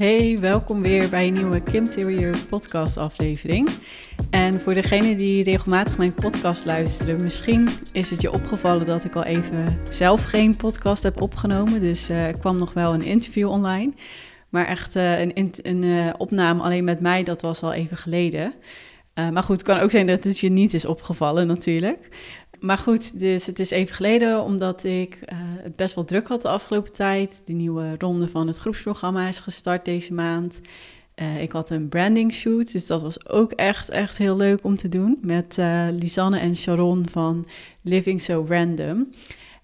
Hey, welkom weer bij een nieuwe Kim Terrier podcast aflevering. En voor degenen die regelmatig mijn podcast luisteren, misschien is het je opgevallen dat ik al even zelf geen podcast heb opgenomen. Dus uh, er kwam nog wel een interview online. Maar echt uh, een, een uh, opname alleen met mij, dat was al even geleden. maar goed, het kan ook zijn dat het je niet is opgevallen natuurlijk maar goed, dus het is even geleden omdat ik uh, het best wel druk had de afgelopen tijd. De nieuwe ronde van het groepsprogramma is gestart deze maand. Uh, ik had een branding shoot, dus dat was ook echt, echt heel leuk om te doen. Met uh, Lisanne en Sharon van Living So Random.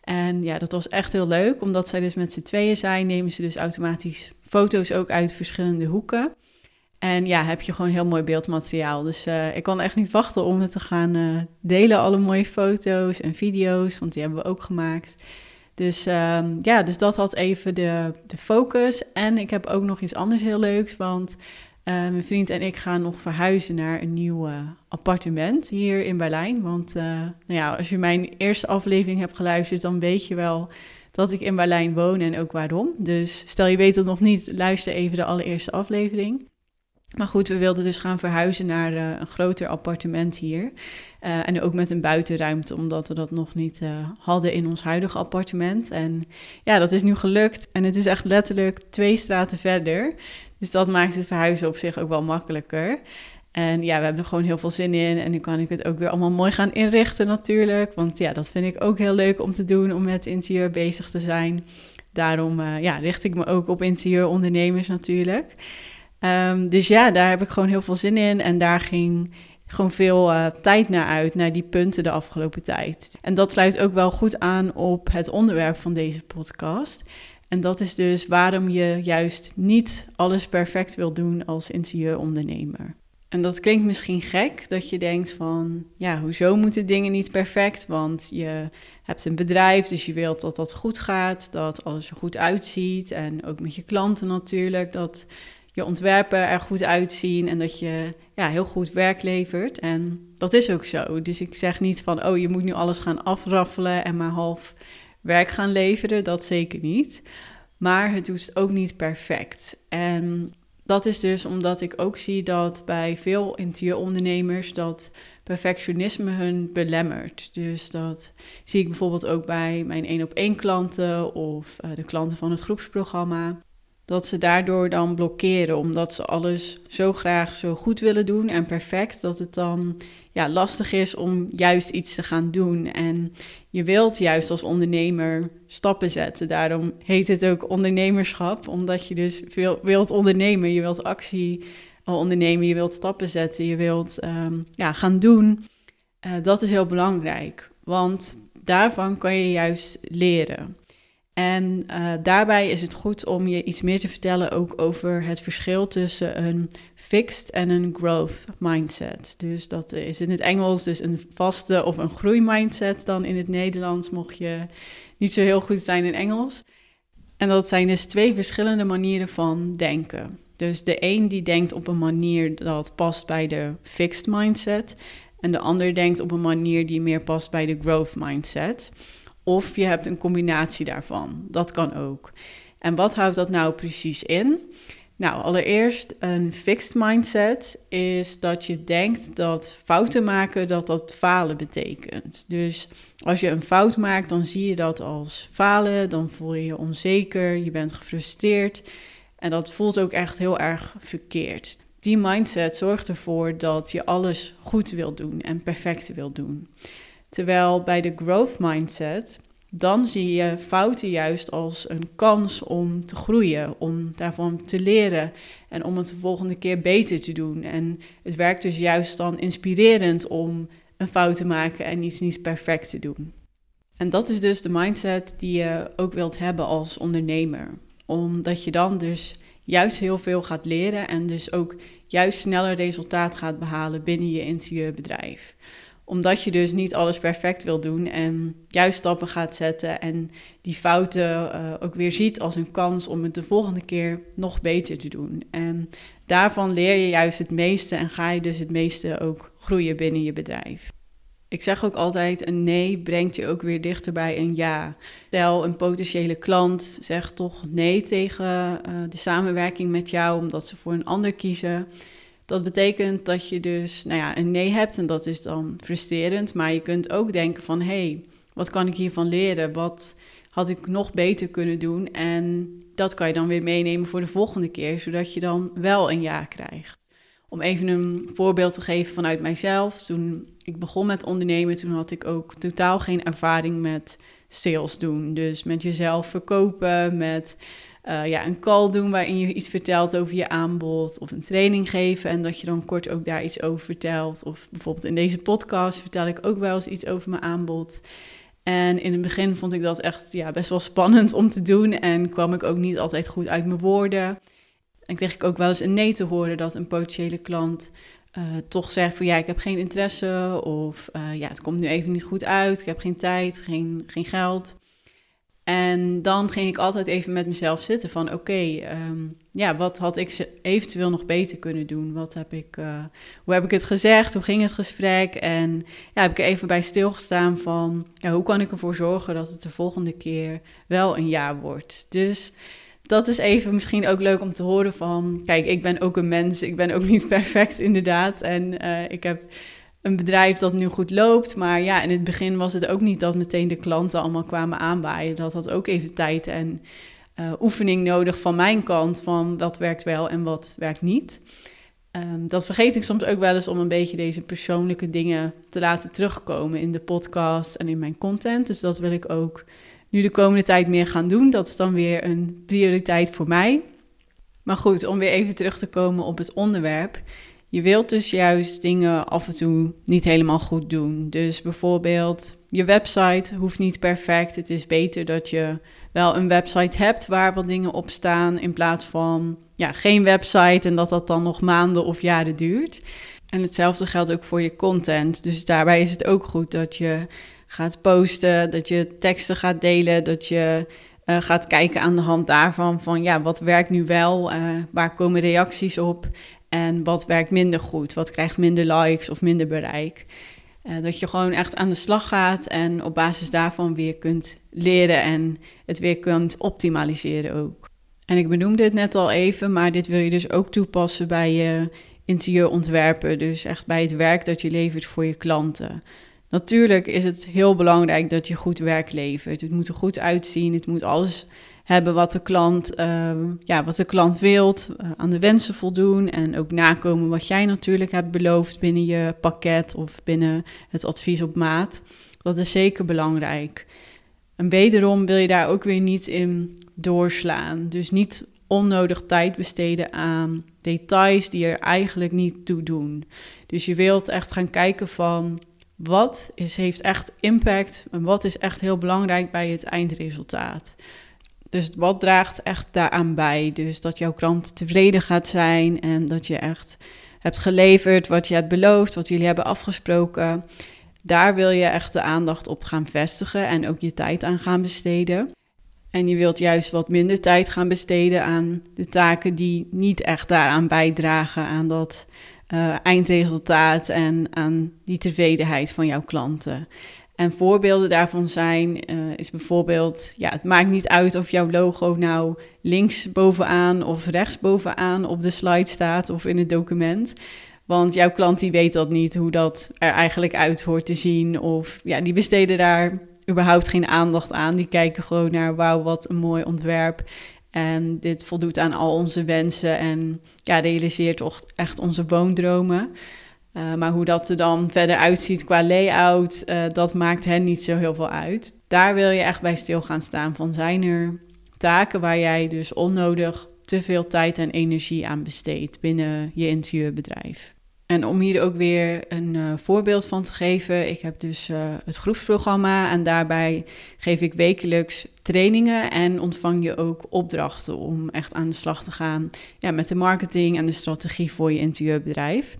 En ja, dat was echt heel leuk, omdat zij dus met z'n tweeën zijn, nemen ze dus automatisch foto's ook uit verschillende hoeken. En ja, heb je gewoon heel mooi beeldmateriaal. Dus uh, ik kan echt niet wachten om het te gaan uh, delen. Alle mooie foto's en video's, want die hebben we ook gemaakt. Dus um, ja, dus dat had even de, de focus. En ik heb ook nog iets anders heel leuks, want uh, mijn vriend en ik gaan nog verhuizen naar een nieuw appartement hier in Berlijn. Want nou ja, als je mijn eerste aflevering hebt geluisterd, dan weet je wel dat ik in Berlijn woon en ook waarom. Dus stel je weet het nog niet, luister even de allereerste aflevering. Maar goed, we wilden dus gaan verhuizen naar uh, een groter appartement hier. Uh, en ook met een buitenruimte, omdat we dat nog niet uh, hadden in ons huidige appartement. En ja, dat is nu gelukt. En het is echt letterlijk twee straten verder. Dus dat maakt het verhuizen op zich ook wel makkelijker. En ja, we hebben er gewoon heel veel zin in. En nu kan ik het ook weer allemaal mooi gaan inrichten natuurlijk. Want ja, dat vind ik ook heel leuk om te doen, om met interieur bezig te zijn. Daarom ja, richt ik me ook op interieurondernemers natuurlijk. Um, dus ja, daar heb ik gewoon heel veel zin in. En daar ging gewoon veel uh, tijd naar uit, naar die punten de afgelopen tijd. En dat sluit ook wel goed aan op het onderwerp van deze podcast. En dat is dus waarom je juist niet alles perfect wil doen als interieurondernemer. En dat klinkt misschien gek, dat je denkt van, ja, hoezo moeten dingen niet perfect? Want je hebt een bedrijf, dus je wilt dat dat goed gaat, dat alles er goed uitziet. En ook met je klanten natuurlijk, dat je ontwerpen er goed uitzien en dat je ja, heel goed werk levert. En dat is ook zo. Dus ik zeg niet van, oh, je moet nu alles gaan afraffelen en maar half werk gaan leveren. Dat zeker niet. Maar het doet het ook niet perfect. En dat is dus omdat ik ook zie dat bij veel interieurondernemers dat perfectionisme hun belemmert. Dus dat zie ik bijvoorbeeld ook bij mijn één op één klanten of uh, de klanten van het groepsprogramma dat ze daardoor dan blokkeren, omdat ze alles zo graag zo goed willen doen en perfect, dat het dan ja, lastig is om juist iets te gaan doen. En je wilt juist als ondernemer stappen zetten. Daarom heet het ook ondernemerschap, omdat je dus veel wilt ondernemen, je wilt actie ondernemen, je wilt stappen zetten, je wilt um, ja, gaan doen. Uh, dat is heel belangrijk, want daarvan kan je juist leren. En uh, daarbij is het goed om je iets meer te vertellen ook over het verschil tussen een fixed en een growth mindset. Dus dat is in het Engels dus een vaste of een groeimindset dan in het Nederlands, mocht je niet zo heel goed zijn in Engels. En dat zijn dus twee verschillende manieren van denken. Dus de een die denkt op een manier dat past bij de fixed mindset en de ander denkt op een manier die meer past bij de growth mindset. Of je hebt een combinatie daarvan. Dat kan ook. En wat houdt dat nou precies in? Nou, allereerst een fixed mindset is dat je denkt dat fouten maken dat dat falen betekent. Dus als je een fout maakt, dan zie je dat als falen, dan voel je je onzeker, je bent gefrustreerd en dat voelt ook echt heel erg verkeerd. Die mindset zorgt ervoor dat je alles goed wilt doen en perfect wilt doen. Terwijl bij de growth mindset, dan zie je fouten juist als een kans om te groeien, om daarvan te leren en om het de volgende keer beter te doen. En het werkt dus juist dan inspirerend om een fout te maken en iets niet perfect te doen. En dat is dus de mindset die je ook wilt hebben als ondernemer. Omdat je dan dus juist heel veel gaat leren en dus ook juist sneller resultaat gaat behalen binnen je interieurbedrijf omdat je dus niet alles perfect wil doen en juist stappen gaat zetten en die fouten uh, ook weer ziet als een kans om het de volgende keer nog beter te doen. En daarvan leer je juist het meeste en ga je dus het meeste ook groeien binnen je bedrijf. Ik zeg ook altijd, een nee brengt je ook weer dichter bij een ja. Stel, een potentiële klant zegt toch nee tegen uh, de samenwerking met jou, omdat ze voor een ander kiezen. Dat betekent dat je dus nou ja, een nee hebt en dat is dan frustrerend. Maar je kunt ook denken van, hé, hey, wat kan ik hiervan leren? Wat had ik nog beter kunnen doen? En dat kan je dan weer meenemen voor de volgende keer, zodat je dan wel een ja krijgt. Om even een voorbeeld te geven vanuit mijzelf. Toen ik begon met ondernemen, toen had ik ook totaal geen ervaring met sales doen. Dus met jezelf verkopen, met uh, ja, een call doen waarin je iets vertelt over je aanbod of een training geven en dat je dan kort ook daar iets over vertelt. Of bijvoorbeeld in deze podcast vertel ik ook wel eens iets over mijn aanbod. En in het begin vond ik dat echt ja, best wel spannend om te doen en kwam ik ook niet altijd goed uit mijn woorden. En kreeg ik ook wel eens een nee te horen dat een potentiële klant uh, toch zegt van ja, ik heb geen interesse of uh, ja, het komt nu even niet goed uit, ik heb geen tijd, geen, geen geld. En dan ging ik altijd even met mezelf zitten van oké, um, ja, wat had ik eventueel nog beter kunnen doen? Wat heb ik, uh, hoe heb ik het gezegd? Hoe ging het gesprek? En ja, heb ik even bij stilgestaan van ja, hoe kan ik ervoor zorgen dat het de volgende keer wel een ja wordt? Dus dat is even misschien ook leuk om te horen van, kijk, ik ben ook een mens, ik ben ook niet perfect inderdaad. En uh, ik heb een bedrijf dat nu goed loopt. Maar ja, in het begin was het ook niet dat meteen de klanten allemaal kwamen aanwaaien. Dat had ook even tijd en uh, oefening nodig van mijn kant. Van wat werkt wel en wat werkt niet. Um, dat vergeet ik soms ook wel eens om een beetje deze persoonlijke dingen te laten terugkomen in de podcast en in mijn content. Dus dat wil ik ook nu de komende tijd meer gaan doen. Dat is dan weer een prioriteit voor mij. Maar goed, om weer even terug te komen op het onderwerp. Je wilt dus juist dingen af en toe niet helemaal goed doen. Dus bijvoorbeeld, je website hoeft niet perfect. Het is beter dat je wel een website hebt waar wat dingen op staan, in plaats van ja, geen website en dat dat dan nog maanden of jaren duurt. En hetzelfde geldt ook voor je content. Dus daarbij is het ook goed dat je gaat posten, dat je teksten gaat delen, dat je uh, gaat kijken aan de hand daarvan van ja, wat werkt nu wel, uh, waar komen reacties op en wat werkt minder goed? Wat krijgt minder likes of minder bereik? Uh, dat je gewoon echt aan de slag gaat en op basis daarvan weer kunt leren en het weer kunt optimaliseren ook. En ik benoemde het net al even, maar dit wil je dus ook toepassen bij je interieurontwerpen. Dus echt bij het werk dat je levert voor je klanten. Natuurlijk is het heel belangrijk dat je goed werk levert. Het moet er goed uitzien, het moet alles hebben wat de klant, ehm, ja, wat de klant wilt, uh, aan de wensen voldoen en ook nakomen wat jij natuurlijk hebt beloofd binnen je pakket of binnen het advies op maat. Dat is zeker belangrijk. En wederom wil je daar ook weer niet in doorslaan. Dus niet onnodig tijd besteden aan details die er eigenlijk niet toe doen. Dus je wilt echt gaan kijken van wat is, heeft echt impact en wat is echt heel belangrijk bij het eindresultaat. Dus wat draagt echt daaraan bij? Dus dat jouw klant tevreden gaat zijn en dat je echt hebt geleverd wat je hebt beloofd, wat jullie hebben afgesproken. Daar wil je echt de aandacht op gaan vestigen en ook je tijd aan gaan besteden. En je wilt juist wat minder tijd gaan besteden aan de taken die niet echt daaraan bijdragen, aan dat uh, eindresultaat en aan die tevredenheid van jouw klanten. En voorbeelden daarvan zijn, uh, is bijvoorbeeld, ja, het maakt niet uit of jouw logo nou links bovenaan of rechts bovenaan op de slide staat of in het document. Want jouw klant die weet dat niet, hoe dat er eigenlijk uit hoort te zien. Of ja, die besteden daar überhaupt geen aandacht aan. Die kijken gewoon naar, wauw, wat een mooi ontwerp. En dit voldoet aan al onze wensen en ja, realiseert toch echt onze woondromen. Uh, maar hoe dat er dan verder uitziet qua layout, uh, dat maakt hen niet zo heel veel uit. Daar wil je echt bij stil gaan staan van zijn er taken waar jij dus onnodig te veel tijd en energie aan besteedt binnen je interieurbedrijf. En om hier ook weer een uh, voorbeeld van te geven, ik heb dus het groepsprogramma en daarbij geef ik wekelijks trainingen en ontvang je ook opdrachten om echt aan de slag te gaan ja, met de marketing en de strategie voor je interieurbedrijf.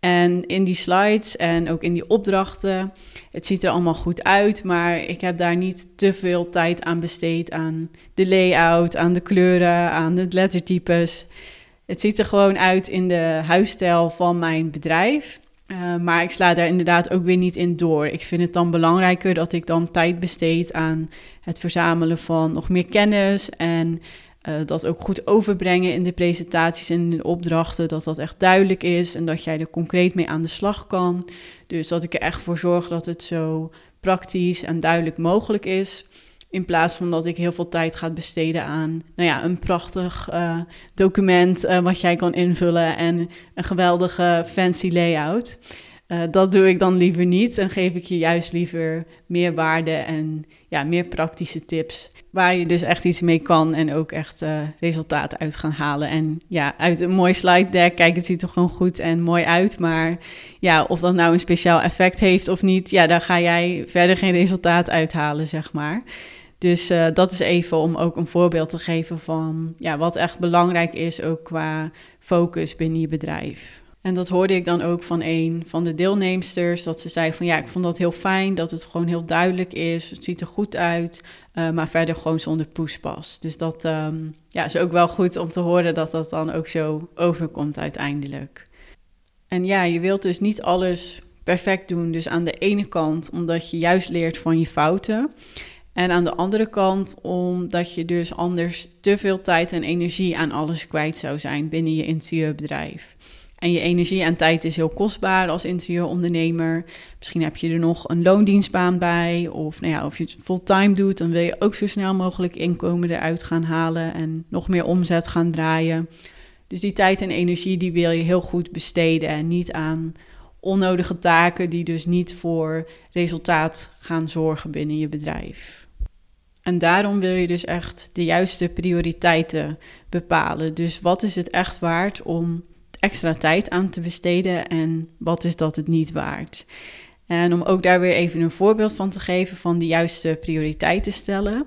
En in die slides en ook in die opdrachten, het ziet er allemaal goed uit, maar ik heb daar niet te veel tijd aan besteed aan de layout, aan de kleuren, aan de lettertypes. Het ziet er gewoon uit in de huisstijl van mijn bedrijf. Uh, maar ik sla daar inderdaad ook weer niet in door. Ik vind het dan belangrijker dat ik dan tijd besteed aan het verzamelen van nog meer kennis en uh, dat ook goed overbrengen in de presentaties en in de opdrachten, dat dat echt duidelijk is en dat jij er concreet mee aan de slag kan. Dus dat ik er echt voor zorg dat het zo praktisch en duidelijk mogelijk is. In plaats van dat ik heel veel tijd ga besteden aan nou ja, een prachtig uh, document uh, wat jij kan invullen en een geweldige fancy layout. Uh, dat doe ik dan liever niet en geef ik je juist liever meer waarde en ja, meer praktische tips. Waar je dus echt iets mee kan en ook echt uh, resultaten uit gaan halen. En ja, uit een mooi slide deck, kijk, het ziet er gewoon goed en mooi uit. Maar ja, of dat nou een speciaal effect heeft of niet, ja, daar ga jij verder geen resultaat uithalen, zeg maar. Dus uh, dat is even om ook een voorbeeld te geven van ja, wat echt belangrijk is, ook qua focus binnen je bedrijf. En dat hoorde ik dan ook van een van de deelnemsters, dat ze zei van ja, ik vond dat heel fijn, dat het gewoon heel duidelijk is, het ziet er goed uit, uh, maar verder gewoon zonder poespas. Dus dat um, ja, is ook wel goed om te horen dat dat dan ook zo overkomt uiteindelijk. En ja, je wilt dus niet alles perfect doen. Dus aan de ene kant omdat je juist leert van je fouten. En aan de andere kant omdat je dus anders te veel tijd en energie aan alles kwijt zou zijn binnen je interieurbedrijf. En je energie en tijd is heel kostbaar als interieurondernemer. Misschien heb je er nog een loondienstbaan bij. Of nou ja, of je het fulltime doet, dan wil je ook zo snel mogelijk inkomen eruit gaan halen en nog meer omzet gaan draaien. Dus die tijd en energie die wil je heel goed besteden en niet aan onnodige taken die dus niet voor resultaat gaan zorgen binnen je bedrijf. En daarom wil je dus echt de juiste prioriteiten bepalen. Dus wat is het echt waard om extra tijd aan te besteden en wat is dat het niet waard? En om ook daar weer even een voorbeeld van te geven van de juiste prioriteiten stellen.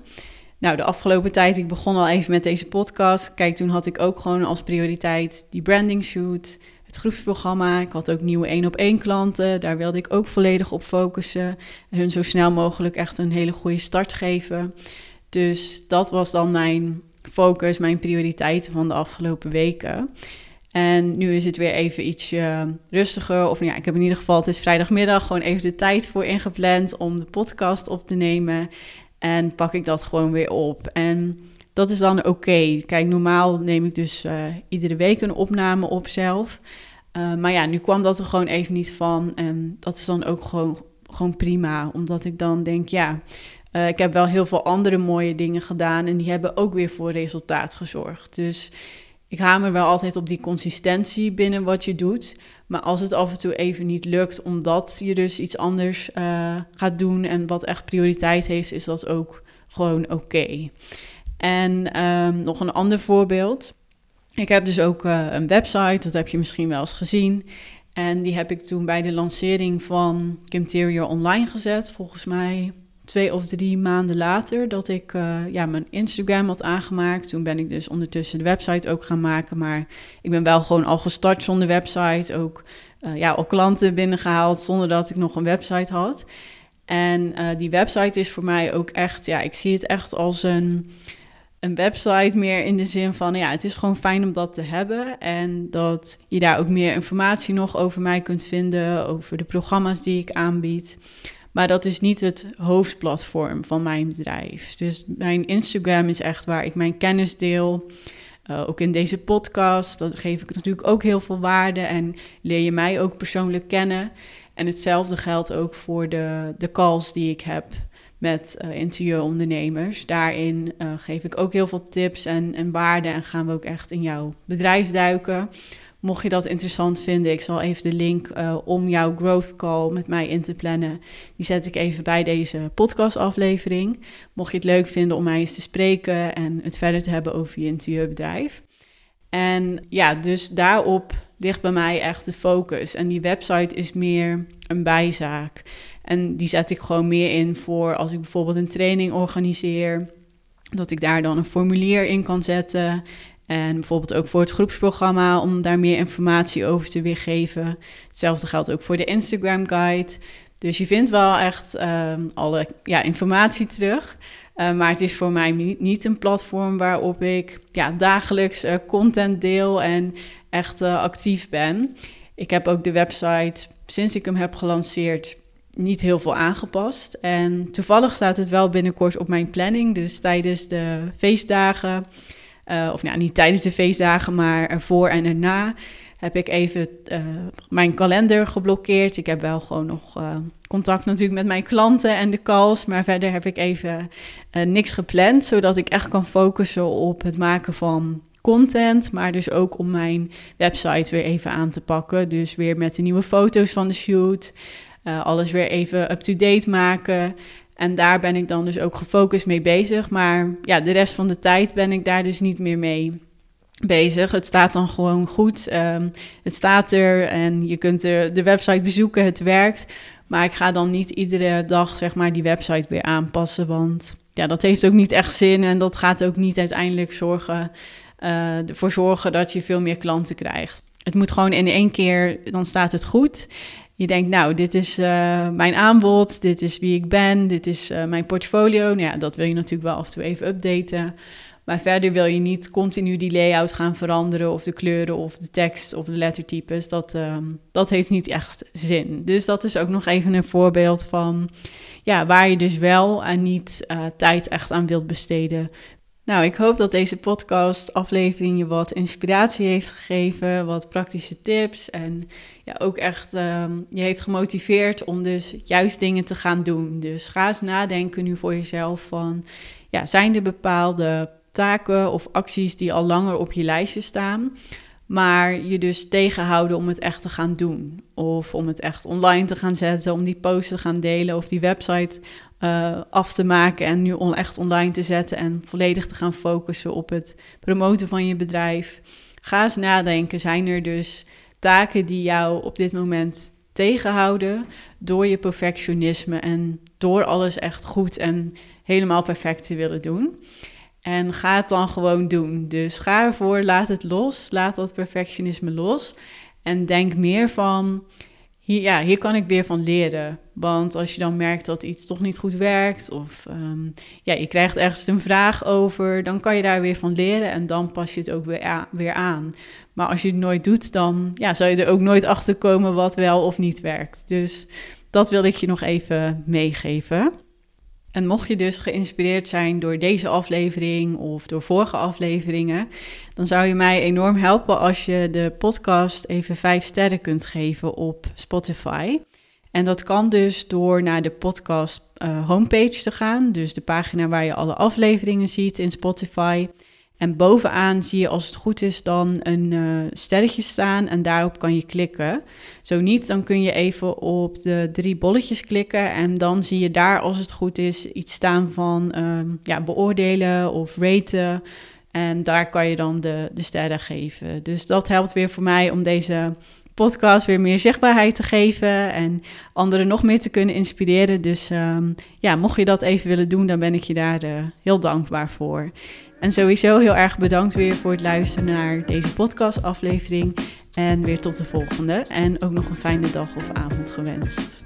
Nou, de afgelopen tijd, ik begon al even met deze podcast. Kijk, toen had ik ook gewoon als prioriteit die branding shoot, het groepsprogramma. Ik had ook nieuwe één op één klanten. Daar wilde ik ook volledig op focussen. En hun zo snel mogelijk echt een hele goede start geven. Dus dat was dan mijn focus, mijn prioriteiten van de afgelopen weken. En nu is het weer even iets rustiger. Of ja, ik heb in ieder geval, het is vrijdagmiddag, gewoon even de tijd voor ingepland om de podcast op te nemen. En pak ik dat gewoon weer op. En dat is dan oké. Kijk, normaal neem ik dus uh, iedere week een opname op zelf. Uh, maar ja, nu kwam dat er gewoon even niet van. En dat is dan ook gewoon, gewoon prima. Omdat ik dan denk, ja, uh, ik heb wel heel veel andere mooie dingen gedaan. En die hebben ook weer voor resultaat gezorgd. Dus ik hamer wel altijd op die consistentie binnen wat je doet. Maar als het af en toe even niet lukt, omdat je dus iets anders uh, gaat doen en wat echt prioriteit heeft, is dat ook gewoon oké. En um, nog een ander voorbeeld. Ik heb dus ook uh, een website, dat heb je misschien wel eens gezien. En die heb ik toen bij de lancering van Kimterior online gezet, volgens mij twee of drie maanden later dat ik uh, ja, mijn Instagram had aangemaakt. Toen ben ik dus ondertussen de website ook gaan maken. Maar ik ben wel gewoon al gestart zonder website. Ook uh, ja, al klanten binnengehaald zonder dat ik nog een website had. En uh, die website is voor mij ook echt, ja, ik zie het echt als een, een website meer in de zin van, ja, het is gewoon fijn om dat te hebben. En dat je daar ook meer informatie nog over mij kunt vinden, over de programma's die ik aanbied. Maar dat is niet het hoofdplatform van mijn bedrijf. Dus mijn Instagram is echt waar ik mijn kennis deel. Uh, ook in deze podcast, dat geef ik natuurlijk ook heel veel waarde en leer je mij ook persoonlijk kennen. En hetzelfde geldt ook voor de, de calls die ik heb met uh, interieurondernemers. Daarin uh, geef ik ook heel veel tips en, en waarden en gaan we ook echt in jouw bedrijf duiken. Mocht je dat interessant vinden, ik zal even de link uh, om jouw growth call met mij in te plannen. Die zet ik even bij deze podcastaflevering. Mocht je het leuk vinden om mij eens te spreken en het verder te hebben over je interieurbedrijf. En ja, dus daarop ligt bij mij echt de focus. En die website is meer een bijzaak. En die zet ik gewoon meer in voor als ik bijvoorbeeld een training organiseer. Dat ik daar dan een formulier in kan zetten. En bijvoorbeeld ook voor het groepsprogramma om daar meer informatie over te weergeven. Hetzelfde geldt ook voor de Instagram guide. Dus je vindt wel echt uh, alle ja, informatie terug. Uh, maar het is voor mij niet een platform waarop ik ja, dagelijks uh, content deel en echt uh, actief ben. Ik heb ook de website sinds ik hem heb gelanceerd niet heel veel aangepast. En toevallig staat het wel binnenkort op mijn planning. Dus tijdens de feestdagen, uh, of nou, niet tijdens de feestdagen, maar ervoor en erna heb ik even uh, mijn kalender geblokkeerd. Ik heb wel gewoon nog uh, contact natuurlijk met mijn klanten en de calls, maar verder heb ik even niks gepland, zodat ik echt kan focussen op het maken van content, maar dus ook om mijn website weer even aan te pakken. Dus weer met de nieuwe foto's van de shoot, alles weer even up-to-date maken. En daar ben ik dan dus ook gefocust mee bezig. Maar ja, de rest van de tijd ben ik daar dus niet meer mee bezig. Het staat dan gewoon goed. Ehm, het staat er en je kunt er de website bezoeken. Het werkt. Maar ik ga dan niet iedere dag zeg maar die website weer aanpassen. Want ja, dat heeft ook niet echt zin. En dat gaat ook niet uiteindelijk zorgen, uh, ervoor zorgen dat je veel meer klanten krijgt. Het moet gewoon in één keer, dan staat het goed. Je denkt, nou, dit is uh, mijn aanbod, dit is wie ik ben, dit is uh, mijn portfolio. Nou ja, dat wil je natuurlijk wel af en toe even updaten. Maar verder wil je niet continu die layout gaan veranderen of de kleuren of de tekst of de lettertypes. Dat, um, dat heeft niet echt zin. Dus dat is ook nog even een voorbeeld van ja, waar je dus wel en niet uh, tijd echt aan wilt besteden. Nou, ik hoop dat deze podcast aflevering je wat inspiratie heeft gegeven, wat praktische tips en ja, ook echt um, je heeft gemotiveerd om dus juist dingen te gaan doen. Dus ga eens nadenken nu voor jezelf van, ja, zijn er bepaalde taken of acties die al langer op je lijstje staan, maar je dus tegenhouden om het echt te gaan doen. Of om het echt online te gaan zetten, om die post te gaan delen of die website uh, af te maken en nu echt online te zetten en volledig te gaan focussen op het promoten van je bedrijf. Ga eens nadenken, zijn er dus taken die jou op dit moment tegenhouden door je perfectionisme en door alles echt goed en helemaal perfect te willen doen? En ga het dan gewoon doen. Dus ga ervoor, laat het los, laat dat perfectionisme los. En denk meer van, hier, ja, hier kan ik weer van leren. Want als je dan merkt dat iets toch niet goed werkt, of um, ja, je krijgt ergens een vraag over, dan kan je daar weer van leren en dan pas je het ook weer, weer aan. Maar als je het nooit doet, dan ja, zal je er ook nooit achter komen wat wel of niet werkt. Dus dat wil ik je nog even meegeven. En mocht je dus geïnspireerd zijn door deze aflevering of door vorige afleveringen, dan zou je mij enorm helpen als je de podcast even vijf sterren kunt geven op Spotify. En dat kan dus door naar de podcast uh, homepage te gaan, dus de pagina waar je alle afleveringen ziet in Spotify. En bovenaan zie je als het goed is dan een uh, sterretje staan en daarop kan je klikken. Zo niet, dan kun je even op de drie bolletjes klikken en dan zie je daar als het goed is iets staan van um, ja, beoordelen of raten. En daar kan je dan de, de sterren geven. Dus dat helpt weer voor mij om deze podcast weer meer zichtbaarheid te geven en anderen nog meer te kunnen inspireren. Dus um, ja, mocht je dat even willen doen, dan ben ik je daar uh, heel dankbaar voor. En sowieso heel erg bedankt weer voor het luisteren naar deze podcastaflevering. En weer tot de volgende. En ook nog een fijne dag of avond gewenst.